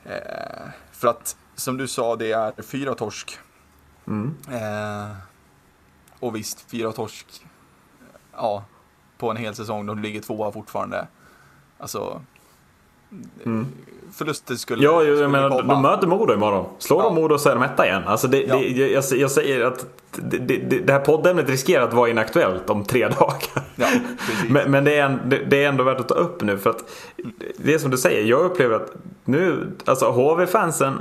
Eh, för att som du sa, det är fyra torsk. mm. Eh, och visst, fyra torsk. Ja, på en hel säsong. De ligger tvåa fortfarande. Alltså, Mm. förluster skulle, Ja, jo, skulle jag menar, komma. de möter Modo imorgon. Slår de Ja. Modo så är de etta igen. Alltså det, Ja. det, jag, jag säger att det, det, det här poddämnet riskerar att vara inaktuellt om tre dagar. Ja. Men, men det, är en, det, är ändå värt att ta upp nu för att det är som du säger, jag upplever att nu, alltså HV-fansen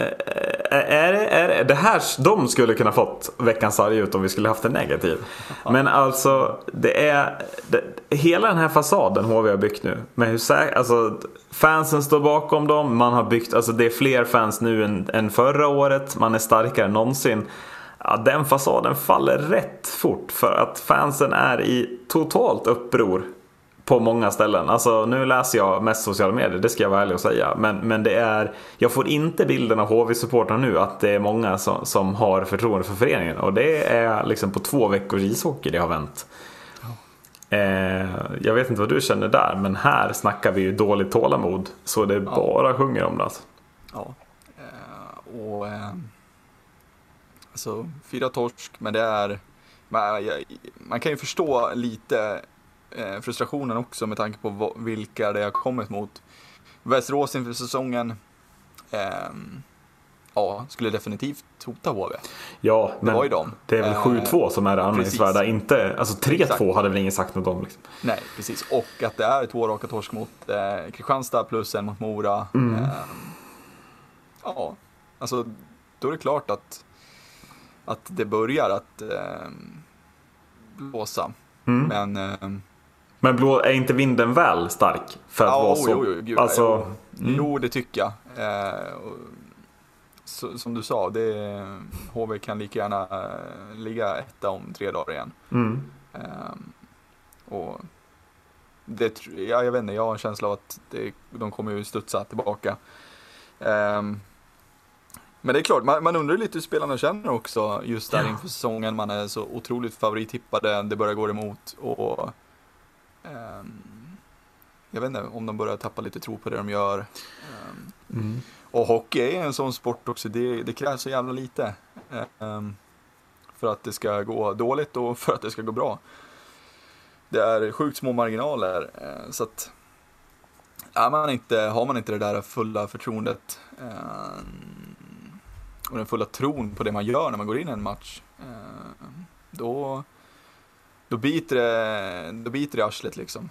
Eh, eh, är, det- är det- det här de skulle kunna fått veckans sarg ut om vi skulle haft en negativ. Men alltså det är det, hela den här fasaden HV har byggt nu. Med hur sä- alltså, fansen står bakom dem. Man har byggt, alltså det är fler fans nu än, än förra året. Man är starkare än någonsin. Ja, den fasaden faller rätt fort för att fansen är i totalt uppror på många ställen. Alltså nu läser jag mest sociala medier, det ska jag vara ärlig och säga. Men, men det är, jag får inte bilden av HV-supportrarna nu att det är många som, som har förtroende för föreningen. Och det är liksom på två veckors ishockey det har vänt. Eh, jag vet inte vad du känner där, men här snackar vi ju dåligt tålamod. Så det bara sjunger om det alltså. Ja. Eh, och, eh, alltså, fyra torsk, men det är... Man, man kan ju förstå lite eh, frustrationen också med tanke på vilka det har kommit mot. Västerås inför säsongen ehm, ja, skulle definitivt hota HV. Ja, Det var ju men dem. det är väl Eh, 7-2 som är det anmärkningsvärda. Inte, alltså 3-2 Exakt. hade väl ingen sagt något om. Liksom. Nej, precis. Och att det är två raka torsk mot eh, Kristianstad plus en mot Mora. Mm. Ehm, ja, alltså då är det klart att, att det börjar att ehm, blåsa. Mm. Men ehm, Men blå, är inte vinden väl stark för att ja, vara så? jo, jo, gud, alltså, jo, jo, det tycker jag. Eh, och, så, som du sa, det, HV kan lika gärna eh, ligga etta om tre dagar igen. mm. Ehm, och det, ja, jag vet inte, jag har en känsla av att det, de kommer ju studsa tillbaka. Ehm, men det är klart, man, man undrar lite hur spelarna känner också just där Ja. inför säsongen. Man är så otroligt favorittippade, det börjar gå emot och jag vet inte om de börjar tappa lite tro på det de gör. Ehm, Mm. och hockey är en sån sport också, det, det krävs så jävla lite. ehm, för att det ska gå dåligt och för att det ska gå bra. Det är sjukt små marginaler. eh, så att är man inte, har man inte det där fulla förtroendet och den fulla tron på det man gör när man går in i en match. då, då, biter det, då biter det i arslet liksom.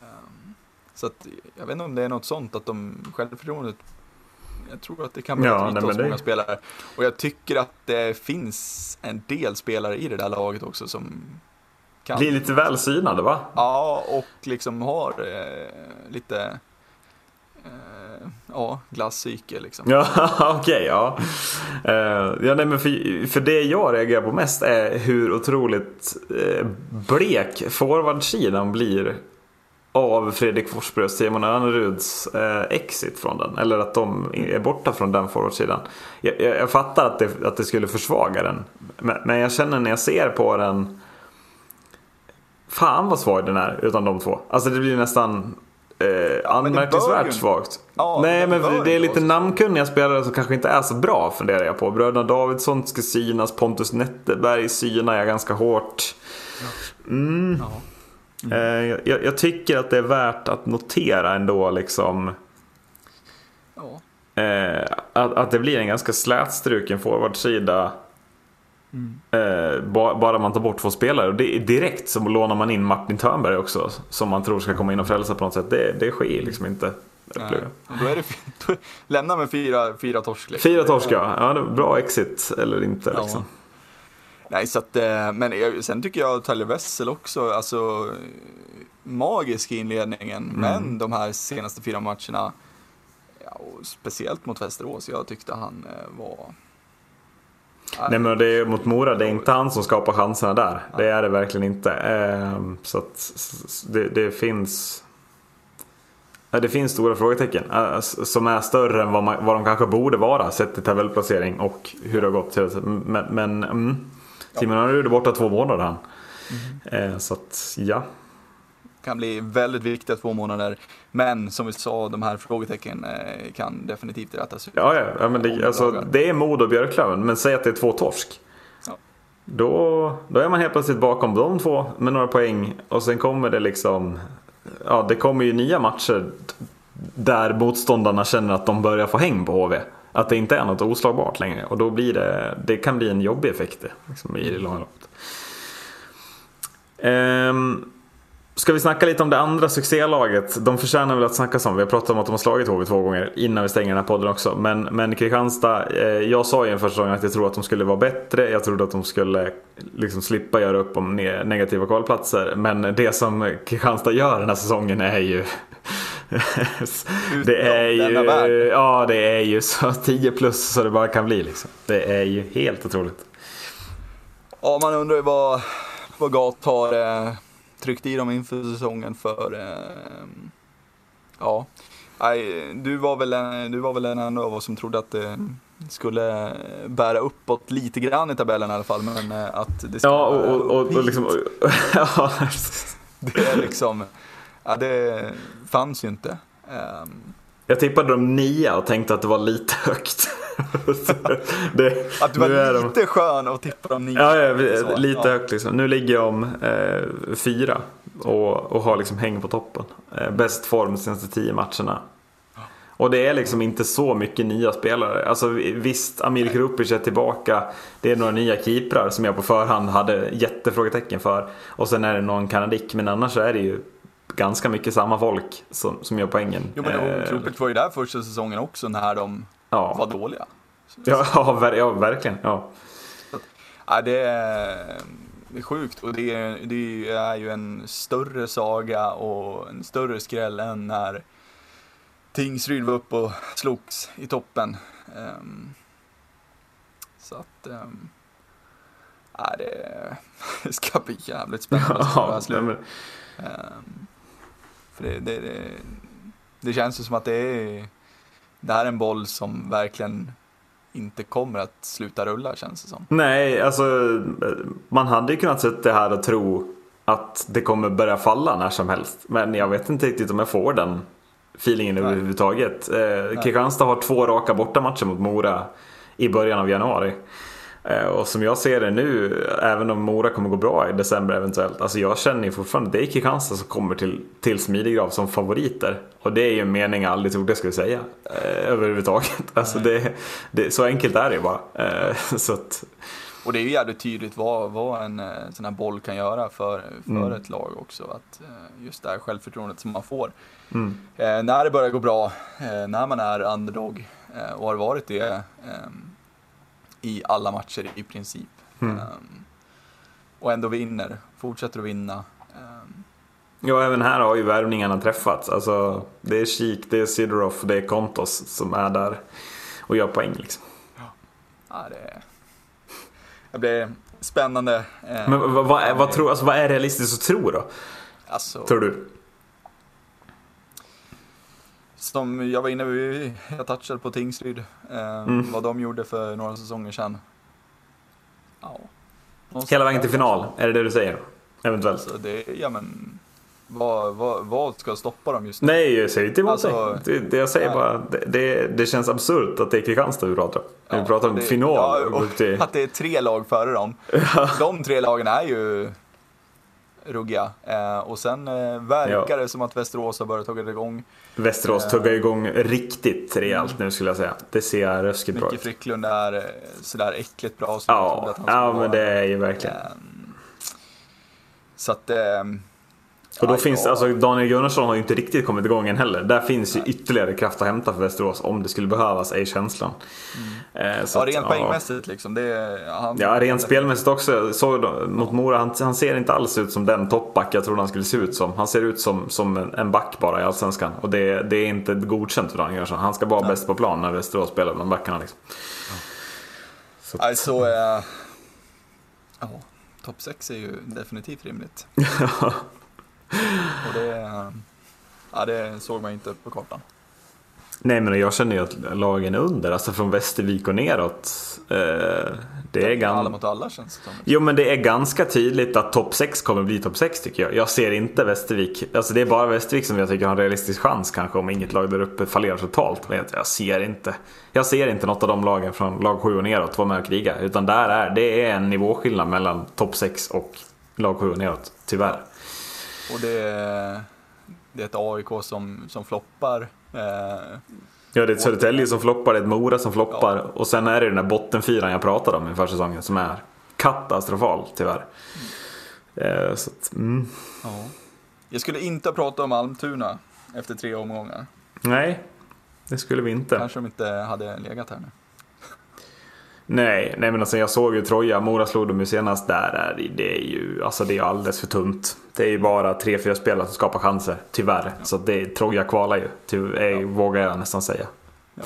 Eh, så att jag vet inte om det är något sånt att de självförtroendet jag tror att det kan börja Ja, nej, hos det- många spelare. Och jag tycker att det finns en del spelare i det där laget också som kan Blir lite väl synade va? Ja, och liksom har eh, lite eh, Eh, ja, glasspsyke liksom. Ja, okej, okay, ja. Uh, ja nej, men för, för det jag reagerar på mest är hur otroligt uh, blek forwardsidan blir av Fredrik Forsberg och Simon Öneruds uh, exit från den. Eller att de är borta från den forwardsidan. Jag, jag, jag fattar att det, att det skulle försvaga den. Men, men jag känner när jag ser på den Fan vad svag den är utan de två. Alltså det blir nästan eh, anmärkningsvärt svagt. Ja, Nej men det är lite namnkunniga spelare som kanske inte är så bra funderar jag på. Bröderna Davidsson ska synas, Pontus Netterberg synar jag ganska hårt. Mm. Ja. Mm. Eh, jag, jag, tycker att det är värt att notera ändå liksom. Ja. Eh, att, att det blir en ganska slätstruken forwardsida Mm. Eh, bara man tar bort två spelare. Och det, direkt så lånar man in Martin Törnberg också. Som man tror ska komma in och frälsa på något sätt. Det, det sker liksom inte. Då är det, då, lämna med fyra, fyra torsk. Liksom. Fyra torsk ja. ja bra exit eller inte. Ja. Liksom. Nej, så att, eh, men sen tycker jag Tyler Wessel också, alltså magisk i inledningen. Mm. Men de här senaste fyra matcherna, ja, speciellt mot Västerås, jag tyckte han eh, var Nej men det är mot Mora, det är inte han som skapar chanserna där. Det är det verkligen inte. Ehm, så att det, det finns det finns stora frågetecken eh, som är större än vad, man, vad de kanske borde vara sett till tabellplacering och hur det har gått. Men, men mm, Simon har ju borta två månader han. Mm. Så att ja, kan bli väldigt viktiga två månader. Men som vi sa, de här frågetecken eh, kan definitivt rättas ut. Ja, ja, ja men det, alltså, det är Modo och Björklöven, men säg att det är två torsk. Ja. Då, då är man helt plötsligt bakom de två med några poäng och sen kommer det liksom Ja, det kommer ju nya matcher där motståndarna känner att de börjar få häng på HV. Att det inte är något oslagbart längre och då blir det, det kan bli en jobbig effekt liksom, i det långa loppet. Um, Ska vi snacka lite om det andra succélaget? De förtjänar väl att snackas om. Vi har pratat om att de har slagit HV två gånger innan vi stänger den här podden också. Men, men Kristianstad, eh, jag sa ju inför säsongen att jag tror att de skulle vara bättre. Jag trodde att de skulle liksom slippa göra upp om ne negativa kvalplatser. Men det som Kristianstad gör den här säsongen är ju... det är ju... Ja, det är ju så 10 plus så det bara kan bli liksom. Det är ju helt otroligt. Ja, man undrar ju vad, vad Gat har... Eh tryckt i dem inför säsongen för, eh, ja, du var väl en, du var väl en av oss som trodde att det skulle bära uppåt lite grann i tabellen i alla fall, men eh, att det skulle Ja, och, och, och, och liksom, ja. det är liksom, ja det fanns ju inte. Um, jag tippade dem nia och tänkte att det var lite högt. det, att du var lite de... skön och tippade dem nia. Ja, ja lite ja. högt liksom. Nu ligger jag om eh, fyra och, och har liksom häng på toppen. Eh, bäst form de senaste tio matcherna. Och det är liksom inte så mycket nya spelare. Alltså visst, Amil Krupic är tillbaka. Det är några nya keeprar som jag på förhand hade jättefrågetecken för. Och sen är det någon kanadick. Men annars är det ju ganska mycket samma folk som, som gör poängen. Jo men eh, Krupic var ju där första säsongen också när de ja. var dåliga. Ja, ja, ja verkligen. Ja. ja, det, är, det är sjukt och det är, det är ju en större saga och en större skräll än när Tingsryd var uppe och slogs i toppen. Um, så att... Um, ja, det ska bli jävligt spännande. Ja, det, det, det, det känns ju som att det är, det här är en boll som verkligen inte kommer att sluta rulla känns det som. Nej, alltså man hade ju kunnat sitta här och tro att det kommer börja falla när som helst. Men jag vet inte riktigt om jag får den feelingen Nej. överhuvudtaget. Eh, Kristianstad har två raka bortamatcher mot Mora i början av januari. Eh, och som jag ser det nu, även om Mora kommer gå bra i december eventuellt. Alltså jag känner ju fortfarande att det är Kristianstad som kommer till, till Smidegrav som favoriter. Och det är ju en mening jag aldrig trodde jag skulle säga. Eh, överhuvudtaget. Alltså det, det, så enkelt är det ju bara. Eh, så att... Och det är ju jävligt tydligt vad, vad en sån här boll kan göra för, för mm. ett lag också. Att just det här självförtroendet som man får. Mm. Eh, när det börjar gå bra, när man är underdog och har varit det i alla matcher i princip. Mm. Um, och ändå vinner, fortsätter att vinna. Um, Ja, även här har ju värvningarna träffats. Alltså, det är Kik, det är Sidorov, det är Kontos som är där och gör poäng. Liksom. Ja, det, det blir spännande. Eh, Men vad, vad, vad, tror, alltså, vad är realistiskt att tro då? Alltså, Tror du? Som jag var inne vid, jag touchade på Tingsryd. Eh, Mm. Vad de gjorde för några säsonger sedan. Ja. Hela vägen till final, är det det du säger? Eventuellt. Alltså, det, ja men, vad, vad, vad ska stoppa dem just nu? Nej, jag säger inte emot Alltså, dig. Det, det jag säger nej. bara, det, det, det känns absurt att det är Kristianstad vi pratar om. När vi pratar om det- final. Ja, till, att det är tre lag före dem. De tre lagen är ju ruggiga. Eh, och sen eh, verkar det som att Västerås har börjat tagga igång. Västerås tuggar igång riktigt rejält nu skulle jag säga. Det ser ruskigt bra Micke ut. Fricklund är eh, sådär äckligt bra. jag Ja, ja men det är ju verkligen. Ehm, Så att... Och då ja, finns ja. alltså Daniel Gunnarsson har ju inte riktigt kommit igång än heller. Där finns ju ytterligare kraft att hämta för Västerås om det skulle behövas, är känslan. Eh, så Ja, att, rent ja. poängmässigt liksom. Det, är- han, Ja, rent spelmässigt också. Så då, mot Mora, han, han ser inte alls ut som den toppback jag trodde han skulle se ut som. Han ser ut som, som en, en back bara i Allsvenskan. Och det, det är inte godkänt för Daniel Gunnarsson. Han ska vara bäst på plan när Västerås spelar bland backarna. Liksom. Så att- Nej, så... Eh, ja, topp 6 är ju definitivt rimligt. Och det... Ja, det såg man inte på kartan. Nej men jag känner ju att lagen under, alltså från Västervik och neråt. Eh, det är Alla ganska... mot alla känns det som. Jo men det är ganska tydligt att topp 6 kommer bli topp 6 tycker jag. Jag ser inte Västervik, alltså det är bara Västervik som jag tycker har en realistisk chans kanske om inget lag där uppe fallerar totalt. Men jag ser inte, jag ser inte något av de lagen från lag 7 och neråt vara med och kriga. Utan där är, det är en nivåskillnad mellan topp 6 och lag 7 och neråt, tyvärr. Och det, det är ett AIK som, som floppar. Eh, Ja det är ett Södertälje som floppar, det är ett Mora som floppar och sen är det den där bottenfyran jag pratade om inför säsongen som är katastrofal tyvärr. Eh, så att, mm. ja. Jag skulle inte prata om Almtuna efter tre omgångar. Nej, det skulle vi inte. Kanske de inte hade legat här nu. Nej, nej men alltså jag såg ju Troja, Mora slog dem ju senast. Där är det, är ju alltså det är alldeles för tunt. Det är ju bara tre, fyra spelare som skapar chanser, tyvärr. Så att det, Troja kvalar ju, ty, eh, vågar jag nästan säga. Ja.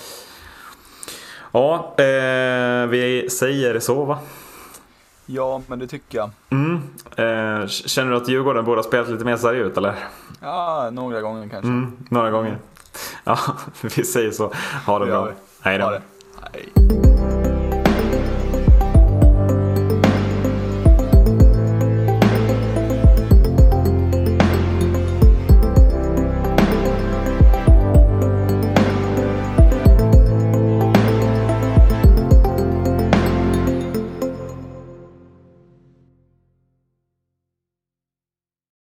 Ja, eh, vi säger så va? Ja, men det tycker jag. Mm. Eh, känner du att Djurgården borde ha spelat lite mer seriöst eller? Ja, några gånger kanske. Mm, några gånger. Ja, vi säger så. Ha det bra. Hej då.